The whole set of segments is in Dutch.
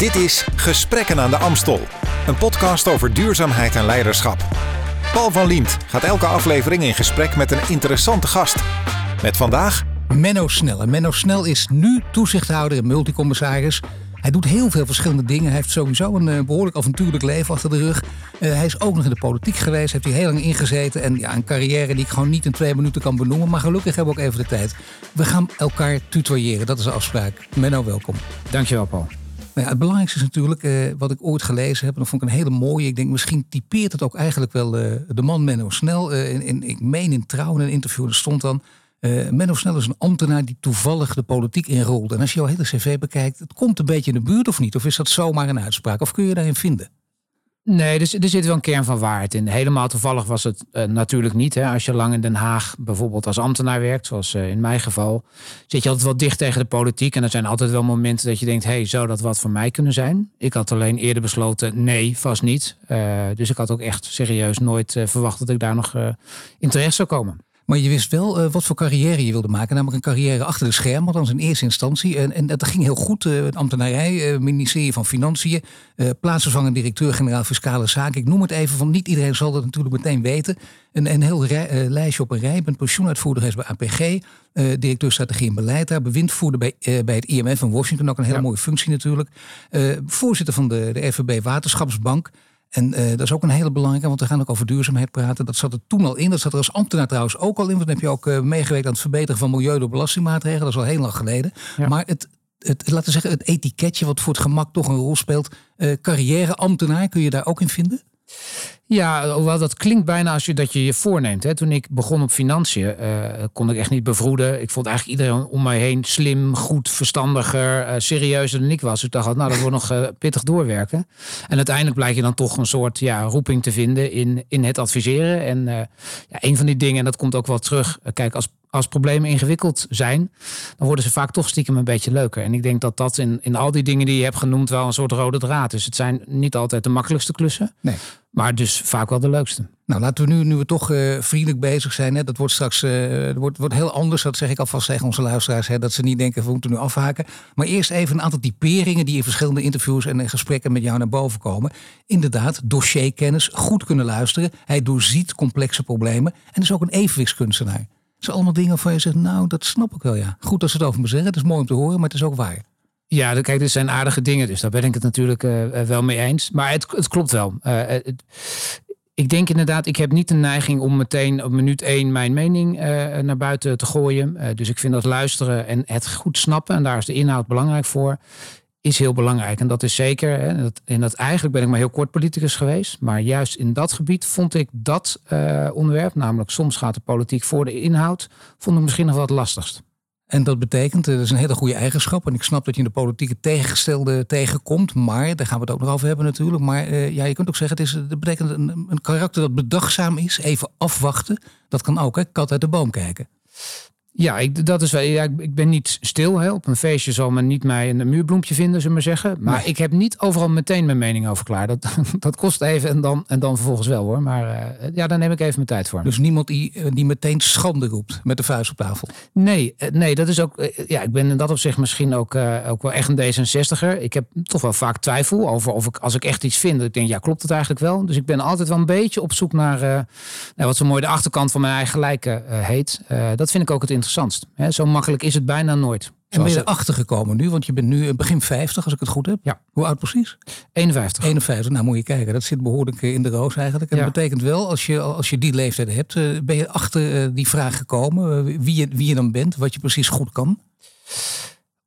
Dit is Gesprekken aan de Amstel, een podcast over duurzaamheid en leiderschap. Paul van Liemt gaat elke aflevering in gesprek met een interessante gast. Met vandaag Menno Snel. En Menno Snel is nu toezichthouder en multicommissaris. Hij doet heel veel verschillende dingen. Hij heeft sowieso een eh, behoorlijk avontuurlijk leven achter de rug. Eh, hij is ook nog in de politiek geweest, heeft hij heel lang ingezeten. En ja, een carrière die ik gewoon niet in twee minuten kan benoemen. Maar gelukkig hebben we ook even de tijd. We gaan elkaar tutoyeren, dat is de afspraak. Menno, welkom. Dankjewel, Paul. Nou het belangrijkste is natuurlijk eh, wat ik ooit gelezen heb. En dat vond ik een hele mooie. Ik denk misschien typeert het ook eigenlijk wel eh, de man Menno Snel. Eh, in, in, ik meen in Trouw in een interview, er stond dan... Menno Snel is een ambtenaar die toevallig de politiek inrolt. En als je jouw hele cv bekijkt, het komt een beetje in de buurt of niet? Of is dat zomaar een uitspraak? Of kun je daarin vinden? Nee, zit- er zit wel een kern van waarheid in. Helemaal toevallig was het eh, natuurlijk niet. Hè. Als je lang in Den Haag bijvoorbeeld als ambtenaar werkt, zoals eh, in mijn geval, zit je altijd wel dicht tegen de politiek. En er zijn altijd wel momenten dat je denkt, hey, zou dat wat voor mij kunnen zijn? Ik had alleen eerder besloten, nee, vast niet. Eh, dus ik had ook echt serieus nooit verwacht dat ik daar nog in terecht zou komen. Maar je wist wel eh, wat voor carrière je wilde maken. Namelijk een carrière achter de schermen, althans in eerste instantie. En, en dat ging heel goed. eh ambtenarij, eh, ministerie van Financiën, plaatsvervangend directeur-generaal Fiscale Zaken. Ik noem het even, want niet iedereen zal dat natuurlijk meteen weten. Een, een heel rij- lijstje op een rij. Bent pensioenuitvoerder bij APG. directeur strategie en beleid daar. Bewindvoerder bij, bij het IMF in Washington. Ook een hele Ja. mooie functie natuurlijk. Voorzitter van de, de FNB Waterschapsbank. En eh, dat is ook een hele belangrijke, want we gaan ook over duurzaamheid praten. Dat zat er toen al in. Dat zat er als ambtenaar trouwens ook al in. Want dan heb je ook eh, meegewerkt aan het verbeteren van milieu door belastingmaatregelen. Dat is al heel lang geleden. Ja. Maar het, het, laten we zeggen, het etiketje wat voor het gemak toch een rol speelt. eh carrière-ambtenaar, kun je daar ook in vinden? Ja, hoewel dat klinkt bijna als je dat je je voorneemt. Hè. Toen ik begon op financiën, eh, kon ik echt niet bevroeden. Ik vond eigenlijk iedereen om mij heen slim, goed, verstandiger, eh, serieuzer dan ik was. Dus ik dacht, nou, dat wordt nog eh, pittig doorwerken. En uiteindelijk blijkt je dan toch een soort ja, roeping te vinden in, in het adviseren. En ja, een van die dingen, en dat komt ook wel terug. kijk, als, als problemen ingewikkeld zijn, dan worden ze vaak toch stiekem een beetje leuker. En ik denk dat dat in, in al die dingen die je hebt genoemd wel een soort rode draad is. Het zijn niet altijd de makkelijkste klussen. Nee. Maar dus vaak wel de leukste. Nou, laten we nu, nu we toch eh, vriendelijk bezig zijn. Hè, dat wordt straks eh, dat wordt, wordt heel anders. Dat zeg ik alvast tegen onze luisteraars. Hè, dat ze niet denken, we moeten nu afhaken. Maar eerst even een aantal typeringen die in verschillende interviews en in gesprekken met jou naar boven komen. Inderdaad, dossierkennis, goed kunnen luisteren. Hij doorziet complexe problemen. En is ook een evenwichtskunstenaar. Dat zijn allemaal dingen waarvan je zegt, nou, dat snap ik wel, ja. Goed dat ze het over me zeggen. Het is mooi om te horen, maar het is ook waar. Ja, kijk, dit zijn aardige dingen, dus daar ben ik het natuurlijk eh, eh, wel mee eens. Maar het, het klopt wel. Eh, ik denk inderdaad, ik heb niet de neiging om meteen op minuut één mijn mening naar buiten te gooien. Dus ik vind dat luisteren en het goed snappen, en daar is de inhoud belangrijk voor, is heel belangrijk. En dat is zeker, hè, en dat, dat eigenlijk ben ik maar heel kort politicus geweest. Maar juist in dat gebied vond ik dat onderwerp, namelijk soms gaat de politiek voor de inhoud, vond ik misschien nog het lastigst. En dat betekent, eh, dat is een hele goede eigenschap. En ik snap dat je in de politieke tegengestelde tegenkomt. Maar, daar gaan we het ook nog over hebben natuurlijk. Maar eh, ja, je kunt ook zeggen, het is, dat betekent een, een karakter dat bedachtzaam is. Even afwachten. Dat kan ook, hè. Kat uit de boom kijken. Ja, ik, dat is wel. Ja, ik, ben niet stil. Hè. Op een feestje zal men niet mij een muurbloempje vinden, zullen we maar zeggen. Maar Nee. ik heb niet overal meteen mijn mening over klaar. Dat, dat kost even en dan, en dan vervolgens wel hoor. Maar eh, ja, daar neem ik even mijn tijd voor. Dus niemand die, eh, die meteen schande roept met de vuist op tafel. Nee, eh, nee, dat is ook. Ja, ik ben in dat opzicht misschien ook, ook wel echt een D66er. Ik heb toch wel vaak twijfel over of ik, als ik echt iets vind, dat ik denk, ja, klopt het eigenlijk wel? Dus ik ben altijd wel een beetje op zoek naar, nou, wat zo mooi de achterkant van mijn eigen gelijke eh, heet. Dat vind ik ook het interessantst. Hè, zo makkelijk is het bijna nooit. En ben je erachter gekomen nu? Want je bent nu eh, begin 50, als ik het goed heb. Ja. Hoe oud precies? 51. 51. Nou, moet je kijken. Dat zit behoorlijk eh, in de roos eigenlijk. En Ja. dat betekent wel, als je, als je die leeftijd hebt, eh, ben je achter die vraag gekomen. wie, je, wie je dan bent, wat je precies goed kan.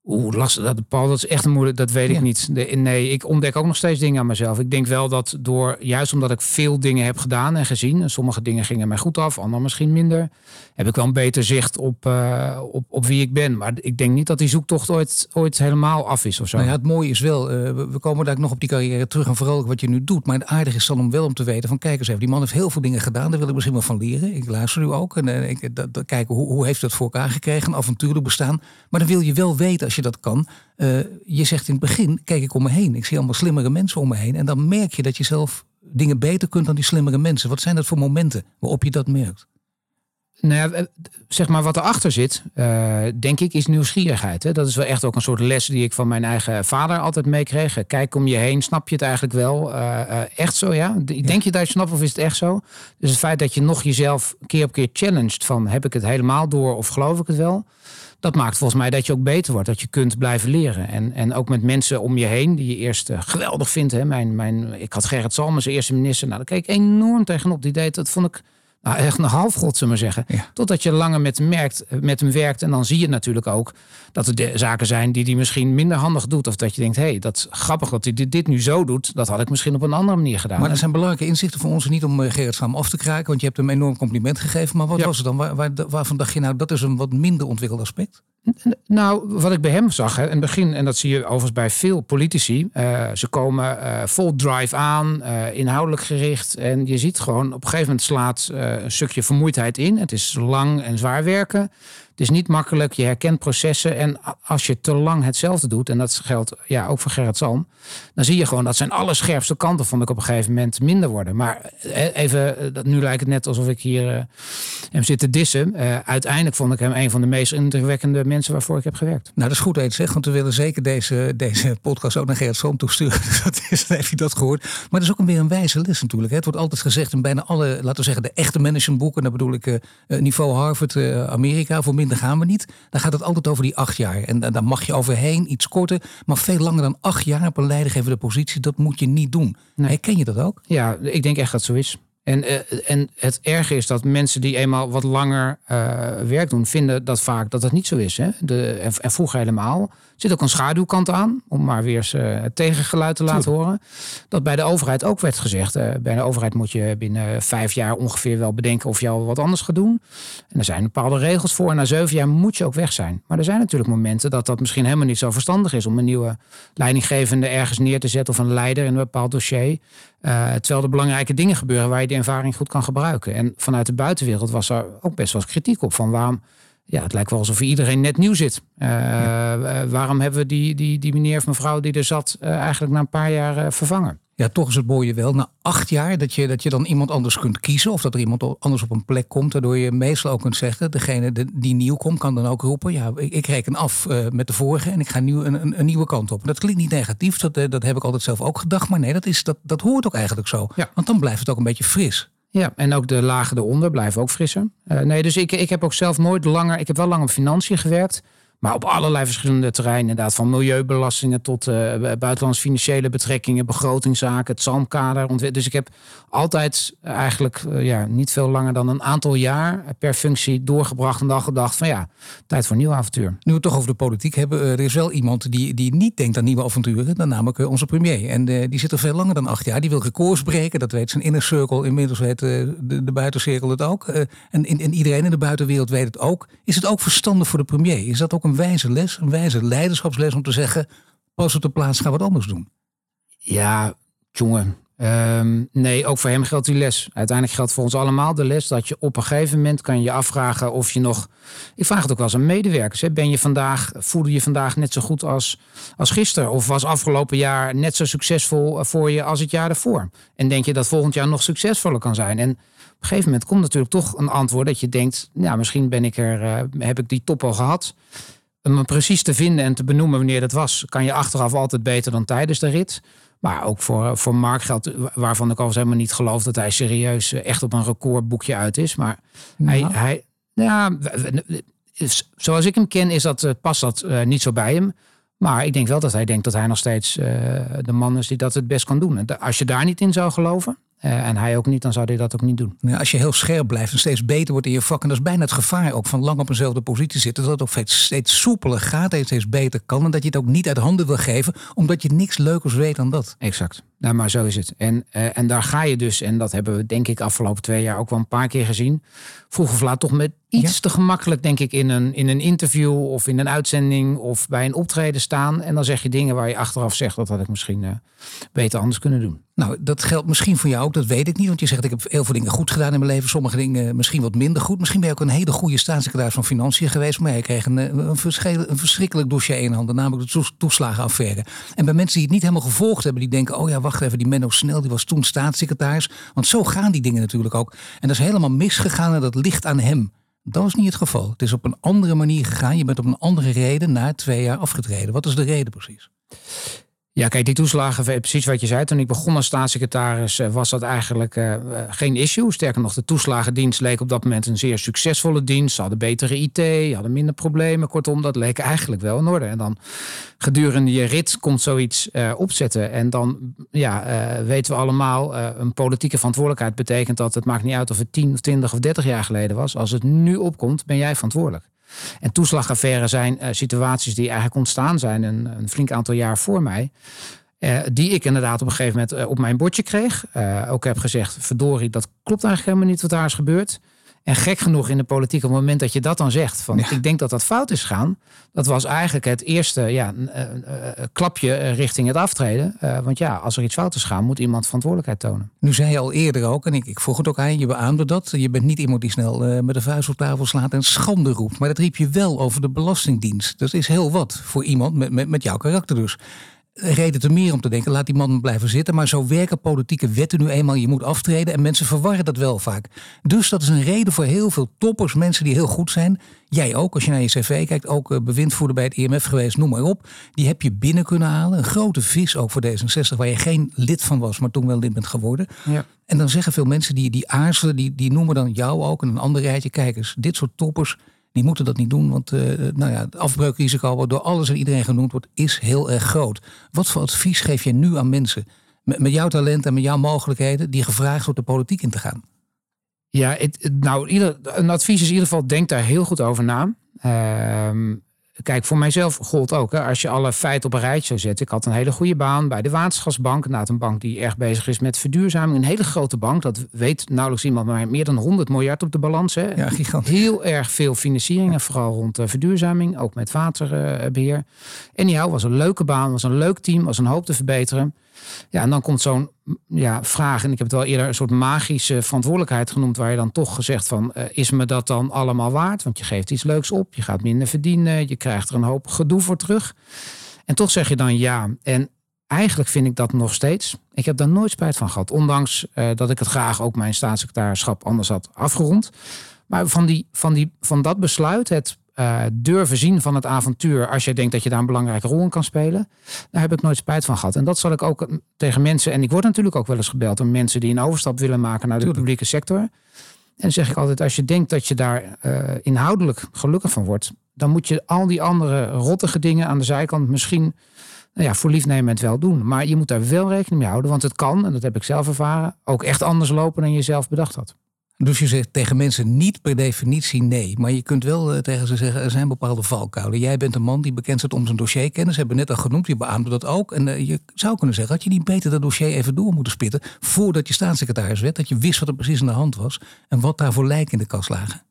Oeh, lastig. Dat, Paul, dat is echt een moeilijk. Dat weet Ja. ik niet. De- nee, ik ontdek ook nog steeds dingen aan mezelf. Ik denk wel dat door, juist omdat ik veel dingen heb gedaan en gezien, en sommige dingen gingen mij goed af, andere misschien minder, heb ik wel een beter zicht op, eh, op, op wie ik ben. Maar ik denk niet dat die zoektocht ooit, ooit helemaal af is of zo. Nou ja, het mooie is wel, eh, we, komen daar nog op die carrière terug en vooral wat je nu doet. Maar het aardige is dan om wel om te weten van kijk eens even, die man heeft heel veel dingen gedaan. Daar wil ik misschien wel van leren. Ik luister nu ook en eh, ik, dat, dat- kijken hoe, hoe heeft dat voor elkaar gekregen, een avontuurlijk bestaan. Maar dan wil je wel weten als je dat kan. eh, je zegt in het begin, kijk ik om me heen. Ik zie allemaal slimmere mensen om me heen. En dan merk je dat je zelf dingen beter kunt dan die slimmere mensen. Wat zijn dat voor momenten waarop je dat merkt? Nou ja, eh, zeg maar wat erachter zit, uh, denk ik, is nieuwsgierigheid. Hè? Dat is wel echt ook een soort les die ik van mijn eigen vader altijd meekreeg. Kijk om je heen, snap je het eigenlijk wel? Uh, echt zo, ja? Denk je dat je snapt of is het echt zo? Dus het feit dat je nog jezelf keer op keer challenged van heb ik het helemaal door of geloof ik het wel? Dat maakt volgens mij dat je ook beter wordt, dat je kunt blijven leren. En, en ook met mensen om je heen die je eerst geweldig vindt. Hè? Mijn, mijn, ik had Gerrit Salmers, eerste minister. Nou, daar keek ik enorm tegenop. Die deed, dat vond ik nou, echt een halfgod, zullen we zeggen. Totdat je langer met hem, merkt, met hem werkt. En dan zie je natuurlijk ook dat er de zaken zijn die hij misschien minder handig doet. Of dat je denkt, hé, hey, dat is grappig dat hij dit, dit, nu zo doet. Dat had ik misschien op een andere manier gedaan. Maar er zijn belangrijke inzichten voor ons. Niet om uh, Gerrit Sam af te kraken, want je hebt hem een enorm compliment gegeven. Maar wat was het dan? Waar, waar, waarvan dacht je nou, dat is een wat minder ontwikkeld aspect? Nou, wat ik bij hem zag, hè, in het begin, en dat zie je overigens bij veel politici, uh, ze komen uh, vol drive aan, uh, inhoudelijk gericht. En je ziet gewoon, op een gegeven moment slaat een stukje vermoeidheid in. Het is lang en zwaar werken. Het is niet makkelijk, je herkent processen. En als je te lang hetzelfde doet, en dat geldt ja, ook voor Gerrit Salm, dan zie je gewoon dat zijn alle scherpste kanten, vond ik op een gegeven moment, minder worden. Maar eh, even, eh, nu lijkt het net alsof ik hier uh, hem zit te dissen. Uiteindelijk vond ik hem een van de meest indrukwekkende mensen waarvoor ik heb gewerkt. Nou, dat is goed dat je het zegt, want we willen zeker deze, deze podcast ook naar Gerrit Salm toesturen. dat is, dan hij dat gehoord. Maar dat is ook weer een wijze les natuurlijk. Hè. Het wordt altijd gezegd in bijna alle, laten we zeggen, de echte managementboeken, dan bedoel ik niveau Harvard, Amerika, voor daar gaan we niet. Dan gaat het altijd over die acht jaar. En dan mag je overheen iets korter. Maar veel langer dan acht jaar op een leidinggevende positie, dat moet je niet doen. Nee. Herken je dat ook? Ja, ik denk echt dat zo is. En, uh, en het erge is dat mensen die eenmaal wat langer uh, werk doen, vinden dat vaak dat het niet zo is. Hè? De, en, en vroeger helemaal zit ook een schaduwkant aan, om maar weer eens, uh, het tegengeluid te laten horen. Dat bij de overheid ook werd gezegd. Uh, bij de overheid moet je binnen vijf jaar ongeveer wel bedenken of je al wat anders gaat doen. En er zijn bepaalde regels voor. En na zeven jaar moet je ook weg zijn. Maar er zijn natuurlijk momenten dat dat misschien helemaal niet zo verstandig is om een nieuwe leidinggevende ergens neer te zetten of een leider in een bepaald dossier. Uh, terwijl er belangrijke dingen gebeuren waar je die ervaring goed kan gebruiken. En vanuit de buitenwereld was er ook best wel kritiek op van waarom ja, het lijkt wel alsof iedereen net nieuw zit. Uh, ja. waarom hebben we die, die, die meneer of mevrouw die er zat uh, eigenlijk na een paar jaar uh, vervangen? Ja, toch is het mooie wel. Na acht jaar dat je, dat je dan iemand anders kunt kiezen. Of dat er iemand anders op een plek komt. Waardoor je meestal ook kunt zeggen. Degene die nieuw komt kan dan ook roepen. Ja, ik, ik reken af met de vorige. En ik ga nu een, een, een, nieuwe kant op. Dat klinkt niet negatief. Dat, dat heb ik altijd zelf ook gedacht. Maar nee, dat, is, dat, dat hoort ook eigenlijk zo. Ja. Want dan blijft het ook een beetje fris. Ja, en ook de lagen eronder blijven ook frisser. Uh, nee, dus ik, ik heb ook zelf nooit langer... Ik heb wel lang op financiën gewerkt. Maar op allerlei verschillende terreinen. Inderdaad, van milieubelastingen tot uh, buitenlandse financiële betrekkingen, begrotingszaken, het zalmkader. Dus ik heb altijd eigenlijk uh, ja, niet veel langer dan een aantal jaar per functie doorgebracht. En dan gedacht van ja, tijd voor een nieuw avontuur. Nu we het toch over de politiek hebben. Er is wel iemand die, die niet denkt aan nieuwe avonturen. Dan namelijk onze premier. En die zit er veel langer dan acht jaar. Die wil records breken. Dat weet zijn inner circle. Inmiddels weet de, de buitencirkel het ook. en, en iedereen in de buitenwereld weet het ook. Is het ook verstandig voor de premier? Is dat ook een een wijze les, een wijze leiderschapsles om te zeggen: pas op de plaats, ga wat anders doen? Ja, jongen. Um, nee, ook voor hem geldt die les. Uiteindelijk geldt voor ons allemaal de les dat je op een gegeven moment kan je afvragen of je nog. Ik vraag het ook wel eens aan medewerkers. Ben je vandaag, voelde je vandaag net zo goed als, als gisteren? Of was afgelopen jaar net zo succesvol voor je als het jaar ervoor? En denk je dat volgend jaar nog succesvoller kan zijn? En op een gegeven moment komt natuurlijk toch een antwoord dat je denkt: ja, misschien ben ik er, uh, heb ik die top al gehad om precies te vinden en te benoemen wanneer dat was, kan je achteraf altijd beter dan tijdens de rit. Maar ook voor, voor Mark geldt, waarvan ik al helemaal niet geloof dat hij serieus eh, echt op een recordboekje uit is. Maar hij, nou. hij, ja, zoals ik hem ken, is dat, eh, past dat uh, niet zo bij hem. Maar ik denk wel dat hij denkt dat hij nog steeds uh, de man is die dat het best kan doen. En als je daar niet in zou geloven, uh, en hij ook niet, dan zou hij dat ook niet doen. Ja, als je heel scherp blijft en steeds beter wordt in je vak. En dat is bijna het gevaar ook van lang op eenzelfde positie zitten. Dat het ook steeds, steeds soepeler gaat en steeds beter kan. En dat je het ook niet uit handen wil geven. Omdat je niks leukers weet dan dat. Exact. Nou, maar zo is het. En, uh, en daar ga je dus, en dat hebben we denk ik afgelopen twee jaar ook wel een paar keer gezien. Vroeg of laat toch met iets te gemakkelijk, denk ik, in een, in een interview of in een uitzending of bij een optreden staan. En dan zeg je dingen waar je achteraf zegt dat had ik misschien uh, beter anders kunnen doen. Nou, dat geldt misschien voor jou ook, dat weet ik niet. Want je zegt, ik heb heel veel dingen goed gedaan in mijn leven. Sommige dingen misschien wat minder goed. Misschien ben je ook een hele goede staatssecretaris van Financiën geweest. Maar je kreeg een, een, een verschrikkelijk dossier in handen. Namelijk de toeslagenaffaire. En bij mensen die het niet helemaal gevolgd hebben. Die denken, oh ja, wacht even, die Menno Snel, die was toen staatssecretaris. Want zo gaan die dingen natuurlijk ook. En dat is helemaal misgegaan en dat ligt aan hem. Dat was niet het geval. Het is op een andere manier gegaan. Je bent op een andere reden na twee jaar afgetreden. Wat is de reden precies? Ja, kijk, die toeslagen, precies wat je zei. Toen ik begon als staatssecretaris eh, was dat eigenlijk uh, geen issue. Sterker nog, de toeslagendienst leek op dat moment een zeer succesvolle dienst. Ze hadden betere IT, hadden minder problemen. Kortom, dat leek eigenlijk wel in orde. En dan gedurende je rit komt zoiets opzetten. En dan ja, weten we allemaal, een politieke verantwoordelijkheid betekent dat het maakt niet uit of het 10 of 20 of 30 jaar geleden was. Als het nu opkomt, ben jij verantwoordelijk. En toeslagaffaires zijn uh, situaties die eigenlijk ontstaan zijn een, een flink aantal jaar voor mij. Uh, die ik inderdaad op een gegeven moment uh, op mijn bordje kreeg. ook heb gezegd, verdorie, dat klopt eigenlijk helemaal niet wat daar is gebeurd. En gek genoeg in de politiek, op het moment dat je dat dan zegt, van ik denk dat dat fout is gaan, dat was eigenlijk het eerste ja, uh, klapje richting het aftreden. Uh, want ja, als er iets fout is gaan, moet iemand verantwoordelijkheid tonen. Nu zei je al eerder ook, en ik, ik vroeg het ook aan je, beaamde dat. Je bent niet iemand die snel met de vuist op tafel slaat en schande roept. Maar dat riep je wel over de Belastingdienst. Dat is heel wat voor iemand met, met, met jouw karakter dus reden te meer om te denken, laat die man blijven zitten. Maar zo werken politieke wetten nu eenmaal. Je moet aftreden en mensen verwarren dat wel vaak. Dus dat is een reden voor heel veel toppers, mensen die heel goed zijn. Jij ook, als je naar je cv kijkt, ook eh, bewindvoerder bij het IMF geweest, noem maar op. Die heb je binnen kunnen halen. Een grote vis ook voor D66, waar je geen lid van was, maar toen wel lid bent geworden. Ja. En dan zeggen veel mensen die, die aarzelen, die, die noemen dan jou ook en een ander rijtje. Kijk eens, dit soort toppers, die moeten dat niet doen, want uh, nou ja, het afbreukrisico wat door alles en iedereen genoemd wordt, is heel erg groot. Wat voor advies geef je nu aan mensen met, jouw talent en met jouw mogelijkheden die gevraagd wordt de politiek in te gaan? Ja, het, nou, ieder, een advies is in ieder geval, denk daar heel goed over na. Uh, Kijk, voor mijzelf gold ook. Hè, als je alle feiten op een rijtje zou zetten. Ik had een hele goede baan bij de Waterschapsbank. Nou, een bank die erg bezig is met verduurzaming. Een hele grote bank. Dat weet nauwelijks iemand. Maar meer dan 100 miljard op de balans. Hè. Ja, gigantisch. Heel erg veel financiering. En vooral rond uh, verduurzaming. Ook met waterbeheer. en die was een leuke baan. Was een leuk team. Was een hoop te verbeteren. Ja, en dan komt zo'n ja, vraag, en ik heb het wel eerder een soort magische verantwoordelijkheid genoemd, waar je dan toch gezegd van, uh, is me dat dan allemaal waard? Want je geeft iets leuks op, je gaat minder verdienen, je krijgt er een hoop gedoe voor terug. En toch zeg je dan ja. En eigenlijk vind ik dat nog steeds. Ik heb daar nooit spijt van gehad, ondanks uh, dat ik het graag ook mijn staatssecretarisschap anders had afgerond. Maar van, die, van, die, van dat besluit, het uh, durven zien van het avontuur. Als je denkt dat je daar een belangrijke rol in kan spelen. Daar heb ik nooit spijt van gehad. En dat zal ik ook tegen mensen. En ik word natuurlijk ook wel eens gebeld door mensen die een overstap willen maken naar de publieke sector. En dan zeg ik altijd: als je denkt dat je daar uh, inhoudelijk gelukkig van wordt. dan moet je al die andere rottige dingen aan de zijkant misschien. Nou ja, voor liefnemend wel doen. Maar je moet daar wel rekening mee houden. Want het kan, en dat heb ik zelf ervaren, ook echt anders lopen dan je zelf bedacht had. Dus je zegt tegen mensen niet per definitie nee. Maar je kunt wel eh, tegen ze zeggen, er zijn bepaalde valkuilen. Jij bent een man die bekend staat om zijn dossierkennis. Hebben net al genoemd, je beaamde dat ook. En uh, je zou kunnen zeggen, had je niet beter dat dossier even door moeten spitten... voordat je staatssecretaris werd. Dat je wist wat er precies aan de hand was. En wat daar voor lijken in de kast lagen.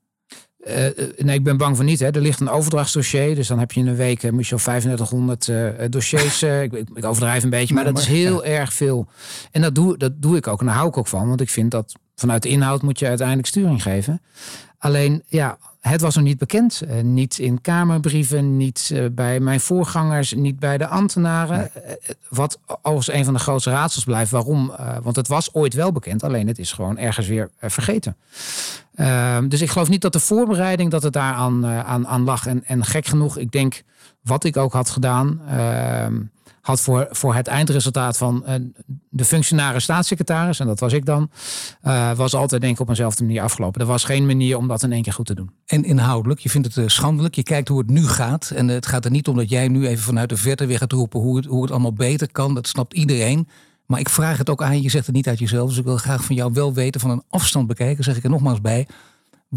Uh, nee, ik ben bang voor niet. Hè. Er ligt een overdrachtsdossier. Dus dan heb je in een week je al 3500 uh, dossiers. ik, ik, overdrijf een beetje, maar, dat is heel erg veel. En dat doe, dat doe ik ook. En daar hou ik ook van. Want ik vind dat vanuit de inhoud moet je uiteindelijk sturing geven. Alleen, ja, het was nog niet bekend. Uh, niet in kamerbrieven, niet uh, bij mijn voorgangers, niet bij de ambtenaren. Nee. Uh, wat als een van de grootste raadsels blijft. Waarom? want het was ooit wel bekend, alleen het is gewoon ergens weer vergeten. Ehm, dus ik geloof niet dat de voorbereiding dat het daar aan, aan, aan lag. En, en gek genoeg, ik denk wat ik ook had gedaan ehm, had voor, voor het eindresultaat van uh, de functionaris staatssecretaris, en dat was ik dan, uh, was altijd denk ik op eenzelfde manier afgelopen. Er was geen manier om dat in één keer goed te doen. En inhoudelijk, je vindt het uh, schandelijk, je kijkt hoe het nu gaat. En het gaat er niet om dat jij nu even vanuit de verte weer gaat roepen hoe het, hoe het allemaal beter kan. Dat snapt iedereen. Maar ik vraag het ook aan je, zegt het niet uit jezelf. Dus ik wil graag van jou wel weten, van een afstand bekijken, zeg ik er nogmaals bij.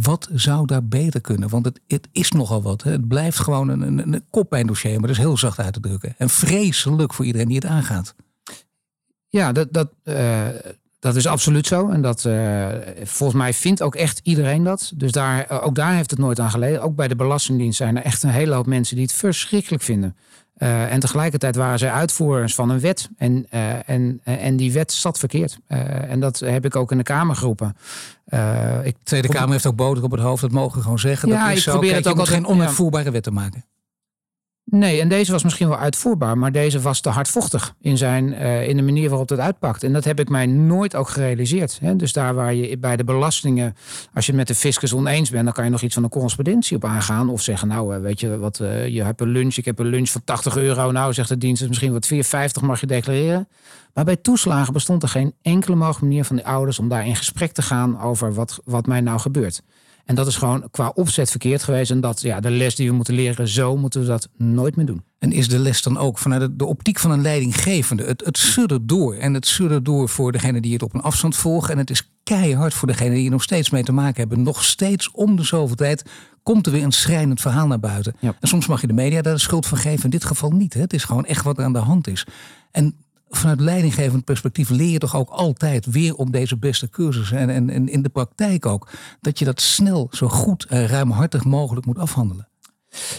Wat zou daar beter kunnen? Want het, het is nogal wat. Hè? Het blijft gewoon een, een, een koppijndossier, maar dat is heel zacht uit te drukken. En vreselijk voor iedereen die het aangaat. Ja, dat, dat, uh, dat is absoluut zo. En dat uh, volgens mij vindt ook echt iedereen dat. Dus daar, ook daar heeft het nooit aan geleden. Ook bij de Belastingdienst zijn er echt een hele hoop mensen die het verschrikkelijk vinden. Uh, en tegelijkertijd waren zij uitvoerders van een wet. En, uh, en, en die wet zat verkeerd. Uh, en dat heb ik ook in de Kamer geroepen. ik, Tweede Kamer heeft ook boter op het hoofd. Dat mogen we gewoon zeggen. Ja, dat is ik probeer zo. het ook altijd geen onuitvoerbare wet te maken. Nee, en deze was misschien wel uitvoerbaar, maar deze was te hardvochtig in, zijn, uh, in de manier waarop het uitpakt. En dat heb ik mij nooit ook gerealiseerd. Hè? Dus daar waar je bij de belastingen, als je het met de fiscus oneens bent, dan kan je nog iets van een correspondentie op aangaan. Of zeggen, nou, weet je wat, uh, je hebt een lunch, ik heb een lunch van 80 euro. Nou, zegt de dienst, misschien wat 4,50 mag je declareren. Maar bij toeslagen bestond er geen enkele mogelijke manier van de ouders om daar in gesprek te gaan over wat, wat mij nou gebeurt. En dat is gewoon qua opzet verkeerd geweest. En dat ja, de les die we moeten leren, zo moeten we dat nooit meer doen. En is de les dan ook vanuit de, optiek van een leidinggevende? Het, het suddert door. En het suddert door voor degene die het op een afstand volgen. En het is keihard voor degene die er nog steeds mee te maken hebben. Nog steeds om de zoveel tijd komt er weer een schrijnend verhaal naar buiten. En soms mag je de media daar de schuld van geven. In dit geval niet. Hè. Het is gewoon echt wat er aan de hand is. En vanuit leidinggevend perspectief leer je toch ook altijd weer op deze beste cursussen en, en, in de praktijk ook, dat je dat snel, zo goed en ruimhartig mogelijk moet afhandelen.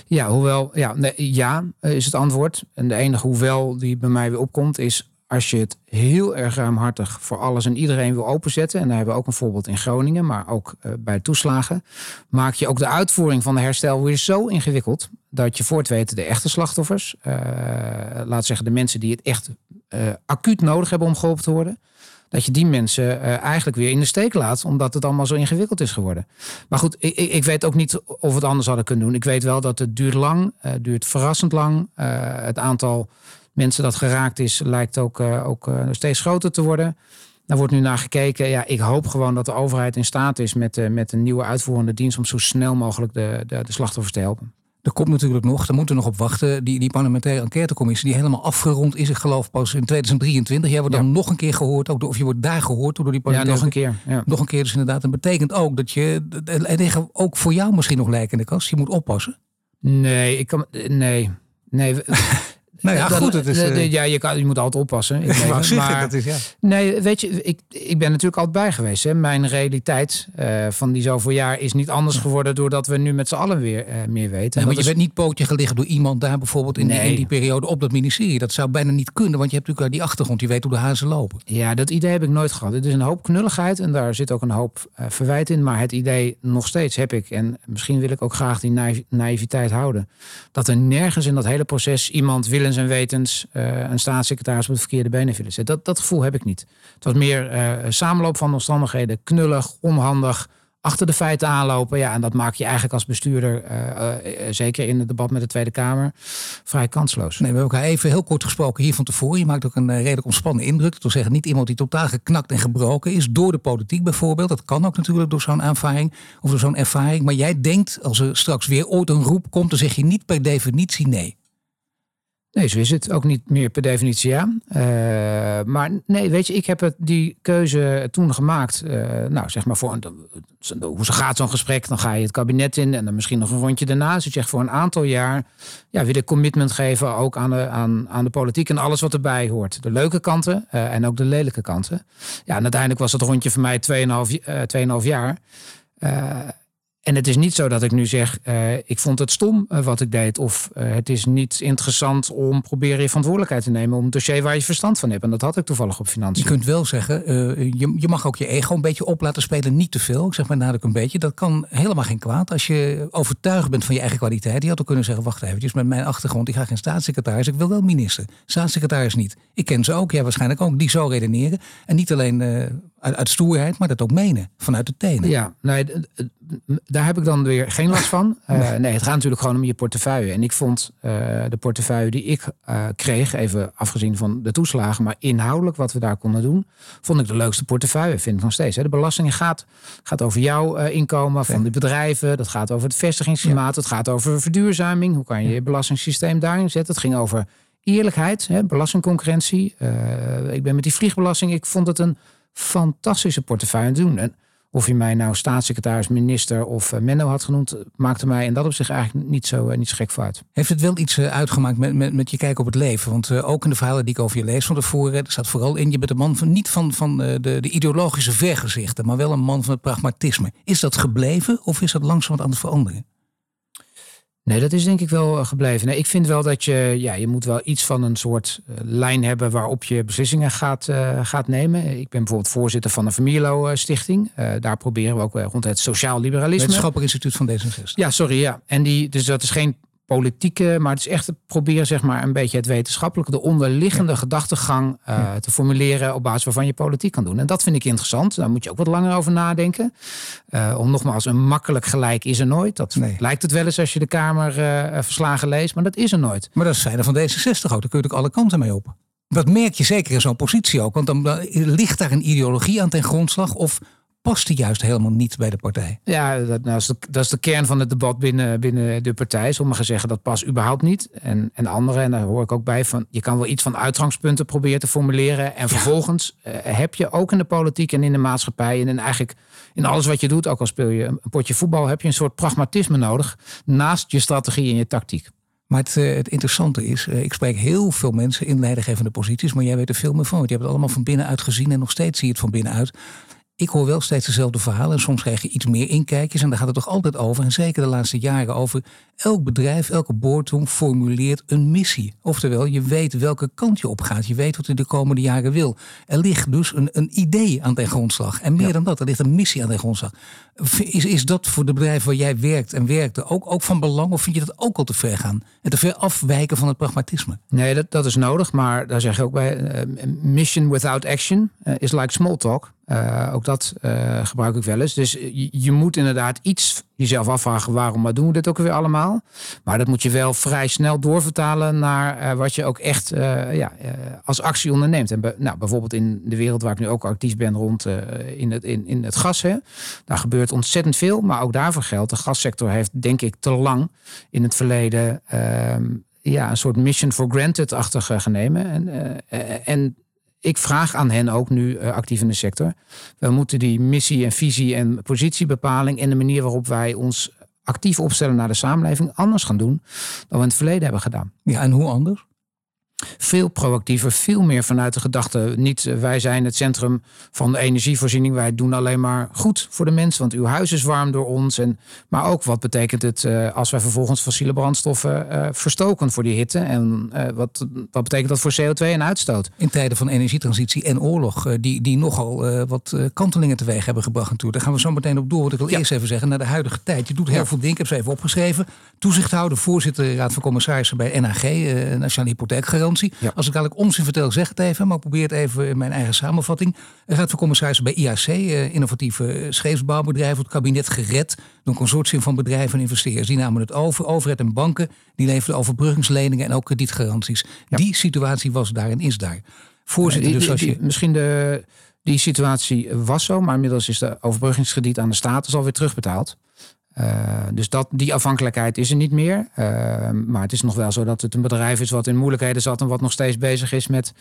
Ja, hoewel, ja, nee, ja is het antwoord. En de enige hoewel die bij mij weer opkomt is als je het heel erg ruimhartig voor alles en iedereen wil openzetten, en daar hebben we ook een voorbeeld in Groningen, maar ook uh, bij toeslagen, maak je ook de uitvoering van de herstel weer zo ingewikkeld dat je voor het weten de echte slachtoffers, uh, laat zeggen de mensen die het echt uh, acuut nodig hebben om geholpen te worden, dat je die mensen eigenlijk weer in de steek laat, omdat het allemaal zo ingewikkeld is geworden. Maar goed, ik, ik weet ook niet of we het anders hadden kunnen doen. Ik weet wel dat het duurt lang, duurt verrassend lang. het aantal mensen dat geraakt is, lijkt ook, uh, ook uh, steeds groter te worden. Daar wordt nu naar gekeken. Ja, ik hoop gewoon dat de overheid in staat is met, uh, met een nieuwe uitvoerende dienst om zo snel mogelijk de, de, de slachtoffers te helpen. Er komt natuurlijk nog, daar moeten we nog op wachten, die, die parlementaire enquêtecommissie die helemaal afgerond is, ik geloof pas in 2023. Jij wordt dan nog een keer gehoord, ook door, of je wordt daar gehoord door die parlementaire... Ja, nog een keer. Ja. Nog een keer dus inderdaad. Dat betekent ook dat je, er liggen ook voor jou misschien nog lijken in de kast. Je moet oppassen. Nee, ik kan, nee, nee. Nou ja, goed. Het is, uh... ja, je, kan, je moet altijd oppassen. Ik nee, maar, dat is, ja. Nee, weet je, ik, ik ben natuurlijk altijd bij geweest. Hè. Mijn realiteit uh, van die zoveel jaar is niet anders geworden... doordat we nu met z'n allen weer uh, meer weten. Nee, maar je is... bent niet pootje geliggen door iemand daar bijvoorbeeld in, nee. die, in, die, periode op dat ministerie. Dat zou bijna niet kunnen, want je hebt natuurlijk die achtergrond. Je weet hoe de hazen lopen. Ja, dat idee heb ik nooit gehad. Het is een hoop knulligheid en daar zit ook een hoop verwijt in. Maar het idee nog steeds heb ik. En misschien wil ik ook graag die naïviteit houden. Dat er nergens in dat hele proces iemand en wetens uh, een staatssecretaris op de verkeerde benen willen zetten. Dat, dat gevoel heb ik niet. Het was meer uh, samenloop van omstandigheden, knullig, onhandig, achter de feiten aanlopen. Ja, en dat maak je eigenlijk als bestuurder, uh, zeker in het debat met de Tweede Kamer, vrij kansloos. Nee, we hebben elkaar even heel kort gesproken hier van tevoren. Je maakt ook een redelijk ontspannen indruk. Dat wil zeggen, niet iemand die totaal geknakt en gebroken is door de politiek bijvoorbeeld. Dat kan ook natuurlijk door zo'n ervaring of door zo'n ervaring. Maar jij denkt, als er straks weer ooit een roep komt, dan zeg je niet per definitie nee. Nee, zo is het. Ook niet meer per definitie ja. Uh, maar nee, weet je, ik heb het, die keuze toen gemaakt. Uh, nou, zeg maar voor een, hoe gaat zo'n gesprek? Dan ga je het kabinet in en dan misschien nog een rondje daarna. Dus je zegt voor een aantal jaar ja, wil ik commitment geven ook aan de, aan, aan de politiek en alles wat erbij hoort. De leuke kanten uh, en ook de lelijke kanten. Ja, en uiteindelijk was het rondje voor mij 2,5 jaar. En het is niet zo dat ik nu zeg, uh, ik vond het stom uh, wat ik deed. Of uh, het is niet interessant om proberen je verantwoordelijkheid te nemen om een dossier waar je verstand van hebt. En dat had ik toevallig op financiën. Je kunt wel zeggen, je, je mag ook je ego een beetje op laten spelen. Niet te veel, ik zeg maar nadruk een beetje. Dat kan helemaal geen kwaad. Als je overtuigd bent van je eigen kwaliteit. Je had ook kunnen zeggen, wacht even, met mijn achtergrond. Ik ga geen staatssecretaris, ik wil wel minister. Staatssecretaris niet. Ik ken ze ook, jij waarschijnlijk ook. Die zo redeneren. En niet alleen uit, uit, stoerheid, maar dat ook menen. Vanuit de tenen. Ja, nee, daar heb ik dan weer geen last van. Uh, nee, het gaat natuurlijk gewoon om je portefeuille. En ik vond uh, de portefeuille die ik uh, kreeg, even afgezien van de toeslagen, maar inhoudelijk wat we daar konden doen, vond ik de leukste portefeuille. Vind ik nog steeds. Hè. De belasting gaat, gaat over jouw inkomen van de bedrijven. Dat gaat over het vestigingsklimaat. Ja. Het gaat over verduurzaming. Hoe kan je je belastingssysteem daarin zetten? Het ging over eerlijkheid, hè, belastingconcurrentie. ik ben met die vliegbelasting. Ik vond het een fantastische portefeuille te doen. En of je mij nou staatssecretaris, minister of uh, Menno had genoemd, maakte mij en dat op zich eigenlijk niet zo, uh, niet zo gek voor. Heeft het wel iets uitgemaakt met, met, met je kijk op het leven? Want ook in de verhalen die ik over je lees van tevoren, er staat vooral in, je bent een man van niet van, van de, de ideologische vergezichten, maar wel een man van het pragmatisme. Is dat gebleven of is dat langzaam aan het veranderen? Nee, dat is denk ik wel eh, gebleven. Nee, ik vind wel dat je, ja, je moet wel iets van een soort uh, lijn hebben waarop je beslissingen gaat, uh, gaat nemen. Ik ben bijvoorbeeld voorzitter van de Familielo Stichting. Uh, daar proberen we ook rond het sociaal liberalisme. Wetenschappelijk instituut van D66. Ja, sorry, ja. En die, dus dat is geen politieke, maar het is echt proberen zeg maar een beetje het wetenschappelijke, de onderliggende gedachtegang uh, te formuleren op basis waarvan je politiek kan doen. En dat vind ik interessant. Daar moet je ook wat langer over nadenken. Uh, om nogmaals, een makkelijk gelijk is er nooit. Dat lijkt het wel eens als je de Kamer uh, verslagen leest, maar dat is er nooit. Maar dat zijn er van D66 ook. Daar kun je ook alle kanten mee op. Dat merk je zeker in zo'n positie ook. Want dan ligt daar een ideologie aan ten grondslag. Of past die juist helemaal niet bij de partij. Ja, dat, nou, is, de, dat is de kern van het debat binnen, binnen de partij. Sommigen zeggen dat past überhaupt niet. En, en anderen, en daar hoor ik ook bij, van je kan wel iets van uitgangspunten proberen te formuleren. En vervolgens eh, heb je ook in de politiek en in de maatschappij en in eigenlijk in alles wat je doet, ook al speel je een potje voetbal, heb je een soort pragmatisme nodig naast je strategie en je tactiek. Maar het, eh, het, interessante is, eh, ik spreek heel veel mensen in leidinggevende posities, maar jij weet er veel meer van. Want je hebt het allemaal van binnenuit gezien en nog steeds zie je het van binnenuit ik hoor wel steeds dezelfde verhalen. En soms krijg je iets meer inkijkjes. En daar gaat het toch altijd over. En zeker de laatste jaren over. Elk bedrijf, elke boardroom formuleert een missie. Oftewel, je weet welke kant je op gaat. Je weet wat je de komende jaren wil. Er ligt dus een, een idee aan ten grondslag. En meer dan dat, er ligt een missie aan ten grondslag. Is, is dat voor de bedrijven waar jij werkt en werkte ook, ook van belang? Of vind je dat ook al te ver gaan? En te ver afwijken van het pragmatisme? Nee, dat, dat is nodig. Maar daar zeg je ook bij: uh, mission without action uh, is like small talk. Uh, ook dat uh, gebruik ik wel eens. Dus je, moet inderdaad iets jezelf afvragen waarom maar doen we dit ook weer allemaal. Maar dat moet je wel vrij snel doorvertalen naar uh, wat je ook echt ja, als actie onderneemt. En nou, bijvoorbeeld in de wereld waar ik nu ook actief ben rond in, het, in, in het gas. Hè, daar gebeurt ontzettend veel. Maar ook daarvoor geldt, de gassector heeft denk ik te lang in het verleden ehm, ja, een soort mission for granted-achtig genemen. En, en ik vraag aan hen ook nu uh, actief in de sector. We moeten die missie en visie en positiebepaling en de manier waarop wij ons actief opstellen naar de samenleving anders gaan doen dan we in het verleden hebben gedaan. Ja, en hoe anders? Veel proactiever, veel meer vanuit de gedachte. Niet eh, wij zijn het centrum van de energievoorziening. Wij doen alleen maar goed voor de mensen. Want uw huis is warm door ons. En, maar ook wat betekent het uh, als wij vervolgens fossiele brandstoffen uh, verstoken voor die hitte. En uh, wat, wat betekent dat voor CO2 en uitstoot? In tijden van energietransitie en oorlog. die, die nogal wat kantelingen teweeg hebben gebracht natuurlijk. Daar gaan we zo meteen op door. Wat ik wil ja. eerst even zeggen. Naar de huidige tijd. Je doet heel ja. veel dingen. Ik heb ze even opgeschreven. Toezichthouder, voorzitter Raad van Commissarissen bij NAG. Nationale Hypotheekgarantie. Ja. Als ik eigenlijk onzin vertel, zeg het even. Maar ik probeer het even in mijn eigen samenvatting. Er gaat voor commissaris bij IAC, eh, innovatieve scheepsbouwbedrijven, het kabinet gered door een consortium van bedrijven en investeerders. Die namen het over. Overheid en banken die leverden overbruggingsleningen en ook kredietgaranties. Ja. Die situatie was daar en is daar. Voorzitter, die, dus als die, je... Misschien de, die situatie was zo, maar inmiddels is de overbruggingskrediet aan de staat dus alweer terugbetaald. Uh, dus dat, die afhankelijkheid is er niet meer. Uh, maar het is nog wel zo dat het een bedrijf is wat in moeilijkheden zat en wat nog steeds bezig is met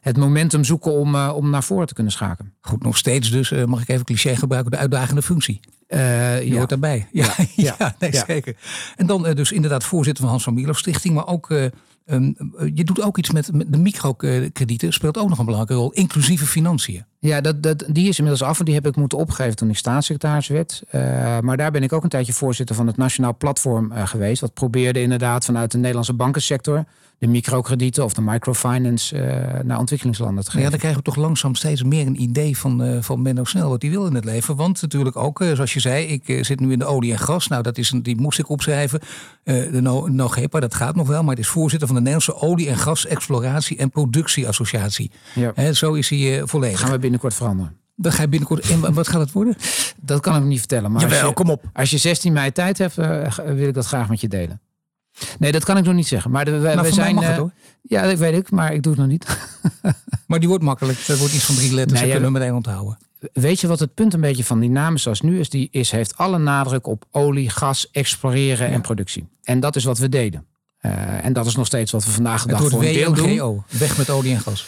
het momentum zoeken om, uh, om naar voren te kunnen schakelen. Goed, nog steeds dus, mag ik even cliché gebruiken, de uitdagende functie. je ja. hoort daarbij. Ja, ja, ja nee, zeker. En dan dus inderdaad voorzitter van Hans van Mierlo Stichting, maar ook Um, je doet ook iets met, met de microkredieten, speelt ook nog een belangrijke rol, inclusieve financiën. Ja, dat, dat, die is inmiddels af en die heb ik moeten opgeven toen ik staatssecretaris werd. Uh, maar daar ben ik ook een tijdje voorzitter van het Nationaal Platform uh, geweest. Dat probeerde inderdaad vanuit de Nederlandse bankensector de microkredieten of de microfinance uh, naar ontwikkelingslanden te geven. Ja, dan krijgen we toch langzaam steeds meer een idee van, van Menno Snel wat hij wil in het leven. Want natuurlijk ook, zoals je zei, ik zit nu in de olie en gas. Nou, dat is een, die moest ik opschrijven. de no, NOGEPA, dat gaat nog wel, maar het is voorzitter van de Nederlandse Olie- en Gas Exploratie en Productieassociatie. Ja. He, zo is hij volledig. gaan we binnenkort veranderen. Dan ga je binnenkort. En wat gaat het worden? Dat kan ik niet vertellen. Maar Jawel, als je, kom op. Als je 16 mei tijd hebt, wil ik dat graag met je delen. Nee, dat kan ik nog niet zeggen. Maar de, nou, zijn. Mag het, hoor. Ja, dat weet ik, maar ik doe het nog niet. maar die wordt makkelijk. Dat wordt iets van drie letters. Nee, ja, kunnen we meteen onthouden. Weet je wat het punt een beetje van die namen zoals nu is? Die is, heeft alle nadruk op olie, gas, exploreren ja. en productie. En dat is wat we deden. Uh, en dat is nog steeds wat we vandaag de dag voor een deel doen. Weg met olie en gas.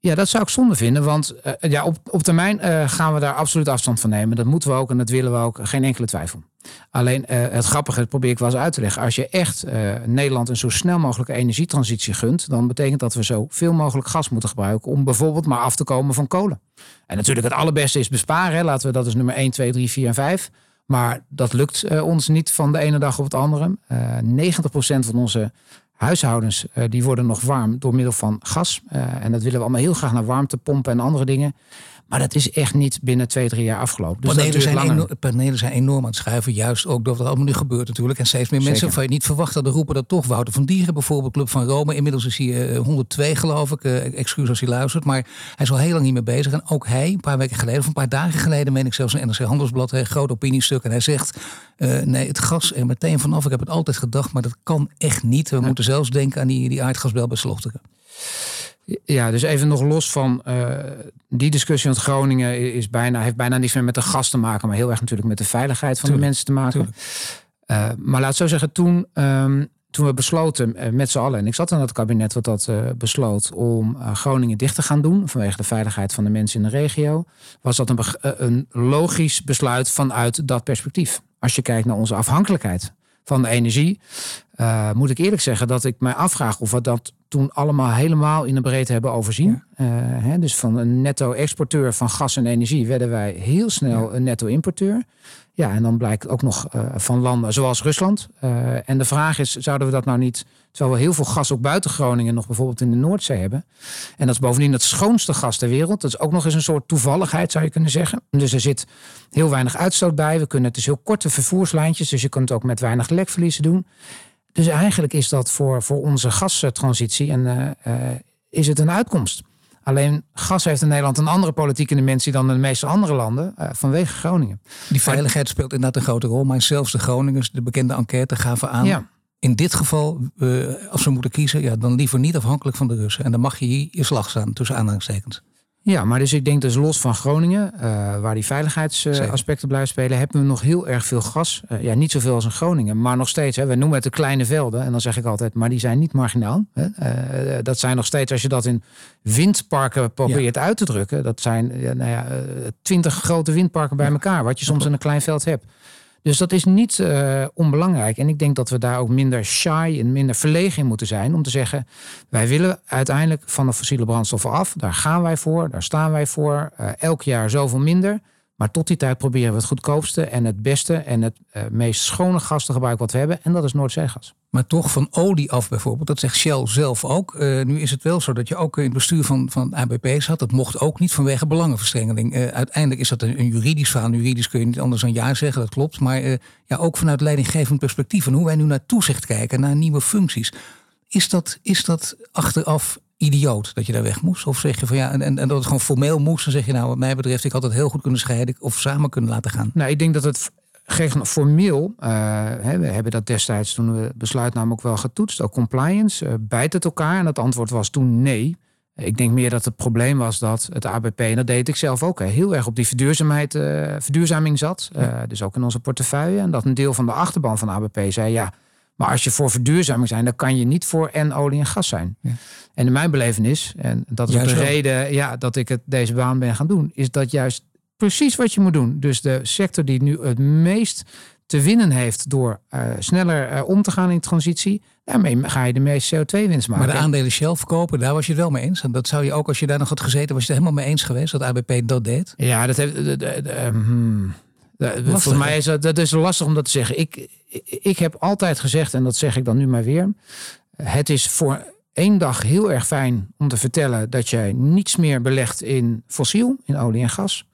Ja, dat zou ik zonde vinden. Want uh, ja, op, op termijn uh, gaan we daar absoluut afstand van nemen. Dat moeten we ook en dat willen we ook. Geen enkele twijfel. Alleen uh, het grappige dat probeer ik wel eens uit te leggen. Als je echt Nederland een zo snel mogelijke energietransitie gunt, dan betekent dat we zo veel mogelijk gas moeten gebruiken om bijvoorbeeld maar af te komen van kolen. En natuurlijk het allerbeste is besparen. Hè. Laten we dat is nummer 1, 2, 3, 4 en 5. Maar dat lukt ons niet van de ene dag op het andere. 90% van onze huishoudens uh, die worden nog warm door middel van gas. Uh, en dat willen we allemaal heel graag naar warmtepompen en andere dingen. Maar dat is echt niet binnen twee, drie jaar afgelopen. Dus panelen, zijn langer. panelen zijn enorm aan het schuiven. Juist ook door wat er allemaal nu gebeurt natuurlijk. En steeds meer mensen van je niet verwacht hadden roepen dat toch. Wouter van Dieren bijvoorbeeld, Club van Rome. Inmiddels is hij 102 geloof ik. Uh, excuus als hij luistert. Maar hij is al heel lang niet meer bezig. En ook hij, een paar weken geleden of een paar dagen geleden... meen ik zelfs een NRC Handelsblad, een groot opiniestuk. En hij zegt, uh, nee het gas er meteen vanaf. Ik heb het altijd gedacht, maar dat kan echt niet. We moeten zelfs denken aan die, die aardgasbel bij Slochteren. Ja, dus even nog los van uh, die discussie. Want Groningen is bijna, heeft bijna niets meer met de gas te maken, maar heel erg natuurlijk met de veiligheid van Tuurlijk, de mensen te maken. Uh, maar laat zo zeggen, toen, um, toen we besloten uh, met z'n allen, en ik zat in het kabinet wat dat besloot, om Groningen dicht te gaan doen vanwege de veiligheid van de mensen in de regio, was dat een, een logisch besluit vanuit dat perspectief. Als je kijkt naar onze afhankelijkheid van de energie, moet ik eerlijk zeggen dat ik mij afvraag of we dat toen allemaal helemaal in de breedte hebben overzien. Ja. Uh, hè, dus van een netto-exporteur van gas en energie werden wij heel snel ja. een netto-importeur. Ja, en dan blijkt ook nog uh, van landen zoals Rusland. Uh, en de vraag is, zouden we dat nou niet, terwijl we heel veel gas ook buiten Groningen nog bijvoorbeeld in de Noordzee hebben. En dat is bovendien het schoonste gas ter wereld. Dat is ook nog eens een soort toevalligheid, zou je kunnen zeggen. Dus er zit heel weinig uitstoot bij. We kunnen, het is heel korte vervoerslijntjes, dus je kunt het ook met weinig lekverliezen doen. Dus eigenlijk is dat voor, voor onze gastransitie en, uh, uh, is het een uitkomst. Alleen gas heeft in Nederland een andere politieke dimensie dan de meeste andere landen uh, vanwege Groningen. Die veiligheid speelt inderdaad een grote rol, maar zelfs de Groningers, de bekende enquête, gaven aan. Ja. In dit geval, als we moeten kiezen, ja, dan liever niet afhankelijk van de Russen. En dan mag je hier je slag staan, tussen aanhalingstekens. Ja, maar dus ik denk dus los van Groningen, uh, waar die veiligheidsaspecten uh, blijven spelen, hebben we nog heel erg veel gas. Uh, ja, niet zoveel als in Groningen, maar nog steeds. Hè, we noemen het de kleine velden. En dan zeg ik altijd, maar die zijn niet marginaal. Hè. Uh, dat zijn nog steeds, als je dat in windparken probeert ja. uit te drukken, dat zijn nou ja, twintig grote windparken bij elkaar, wat je soms in een klein veld hebt. Dus dat is niet uh, onbelangrijk. En ik denk dat we daar ook minder shy en minder verlegen in moeten zijn. Om te zeggen, wij willen uiteindelijk van de fossiele brandstoffen af. Daar gaan wij voor, daar staan wij voor. Uh, elk jaar zoveel minder. Maar tot die tijd proberen we het goedkoopste en het beste en het uh, meest schone gas te gebruiken wat we hebben. En dat is Noordzeegas. Maar toch van olie af bijvoorbeeld, dat zegt Shell zelf ook. Uh, nu is het wel zo dat je ook in het bestuur van, van ABP zat. Dat mocht ook niet vanwege belangenverstrengeling. Uh, uiteindelijk is dat een, juridisch verhaal. Juridisch kun je niet anders dan ja zeggen, dat klopt. Maar ja, ook vanuit leidinggevend perspectief. En hoe wij nu naar toezicht kijken, naar nieuwe functies. Is dat, is dat achteraf idioot dat je daar weg moest? Of zeg je van ja, en, en dat het gewoon formeel moest, dan zeg je nou, wat mij betreft, ik had het heel goed kunnen scheiden of samen kunnen laten gaan. Nou, ik denk dat het formeel, uh, hè, we hebben dat destijds toen we besluit namen ook wel getoetst, ook compliance, uh, bijt het elkaar? En het antwoord was toen nee. Ik denk meer dat het probleem was dat het ABP, en dat deed ik zelf ook, hè, heel erg op die verduurzaamheid, uh, verduurzaming zat. Ja. Dus ook in onze portefeuille. En dat een deel van de achterban van ABP zei ja, maar als je voor verduurzaming zijn, dan kan je niet voor en olie en gas zijn. Ja. En in mijn belevenis, en dat is juist de reden ja, dat ik het, deze baan ben gaan doen, is dat juist precies wat je moet doen. Dus de sector die nu het meest te winnen heeft door uh, sneller uh, om te gaan in transitie, daarmee ga je de meeste CO2-winst maken. Maar de aandelen Shell verkopen, daar was je het wel mee eens. En dat zou je ook, als je daar nog had gezeten, was je het helemaal mee eens geweest dat ABP dat deed? Ja, dat heeft. De, de, de, hmm. Lastig, voor mij is dat, dat is lastig om dat te zeggen. Ik, ik heb altijd gezegd, en dat zeg ik dan nu maar weer. Het is voor één dag heel erg fijn om te vertellen dat jij niets meer belegt in fossiel, in olie en gas.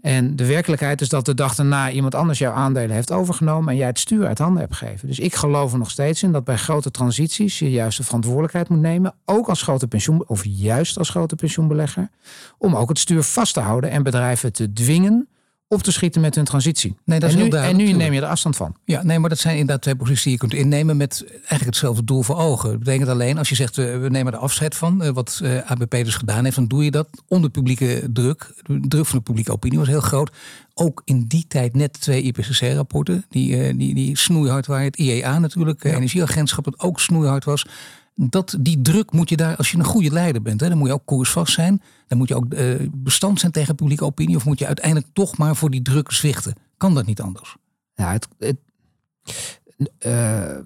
En de werkelijkheid is dat de dag daarna iemand anders jouw aandelen heeft overgenomen en jij het stuur uit handen hebt gegeven. Dus ik geloof er nog steeds in dat bij grote transities je juist de verantwoordelijkheid moet nemen, ook als grote pensioen of juist als grote pensioenbelegger, om ook het stuur vast te houden en bedrijven te dwingen op te schieten met hun transitie. Nee, dat en, is nu, heel en nu neem je er afstand van. Ja, nee, maar dat zijn inderdaad twee posities die je kunt innemen met eigenlijk hetzelfde doel voor ogen. Dat betekent alleen als je zegt uh, we nemen er afscheid van, uh, wat uh, ABP dus gedaan heeft, dan doe je dat onder publieke druk. De druk van de publieke opinie was heel groot. Ook in die tijd net twee IPCC-rapporten die, die, die snoeihard waren. Het IEA natuurlijk, ja. energieagentschap dat ook snoeihard was dat die druk moet je daar, als je een goede leider bent, hè, dan moet je ook koersvast zijn. Dan moet je ook uh, bestand zijn tegen publieke opinie. Of moet je uiteindelijk toch maar voor die druk zwichten. Kan dat niet anders? Ja, het, uh,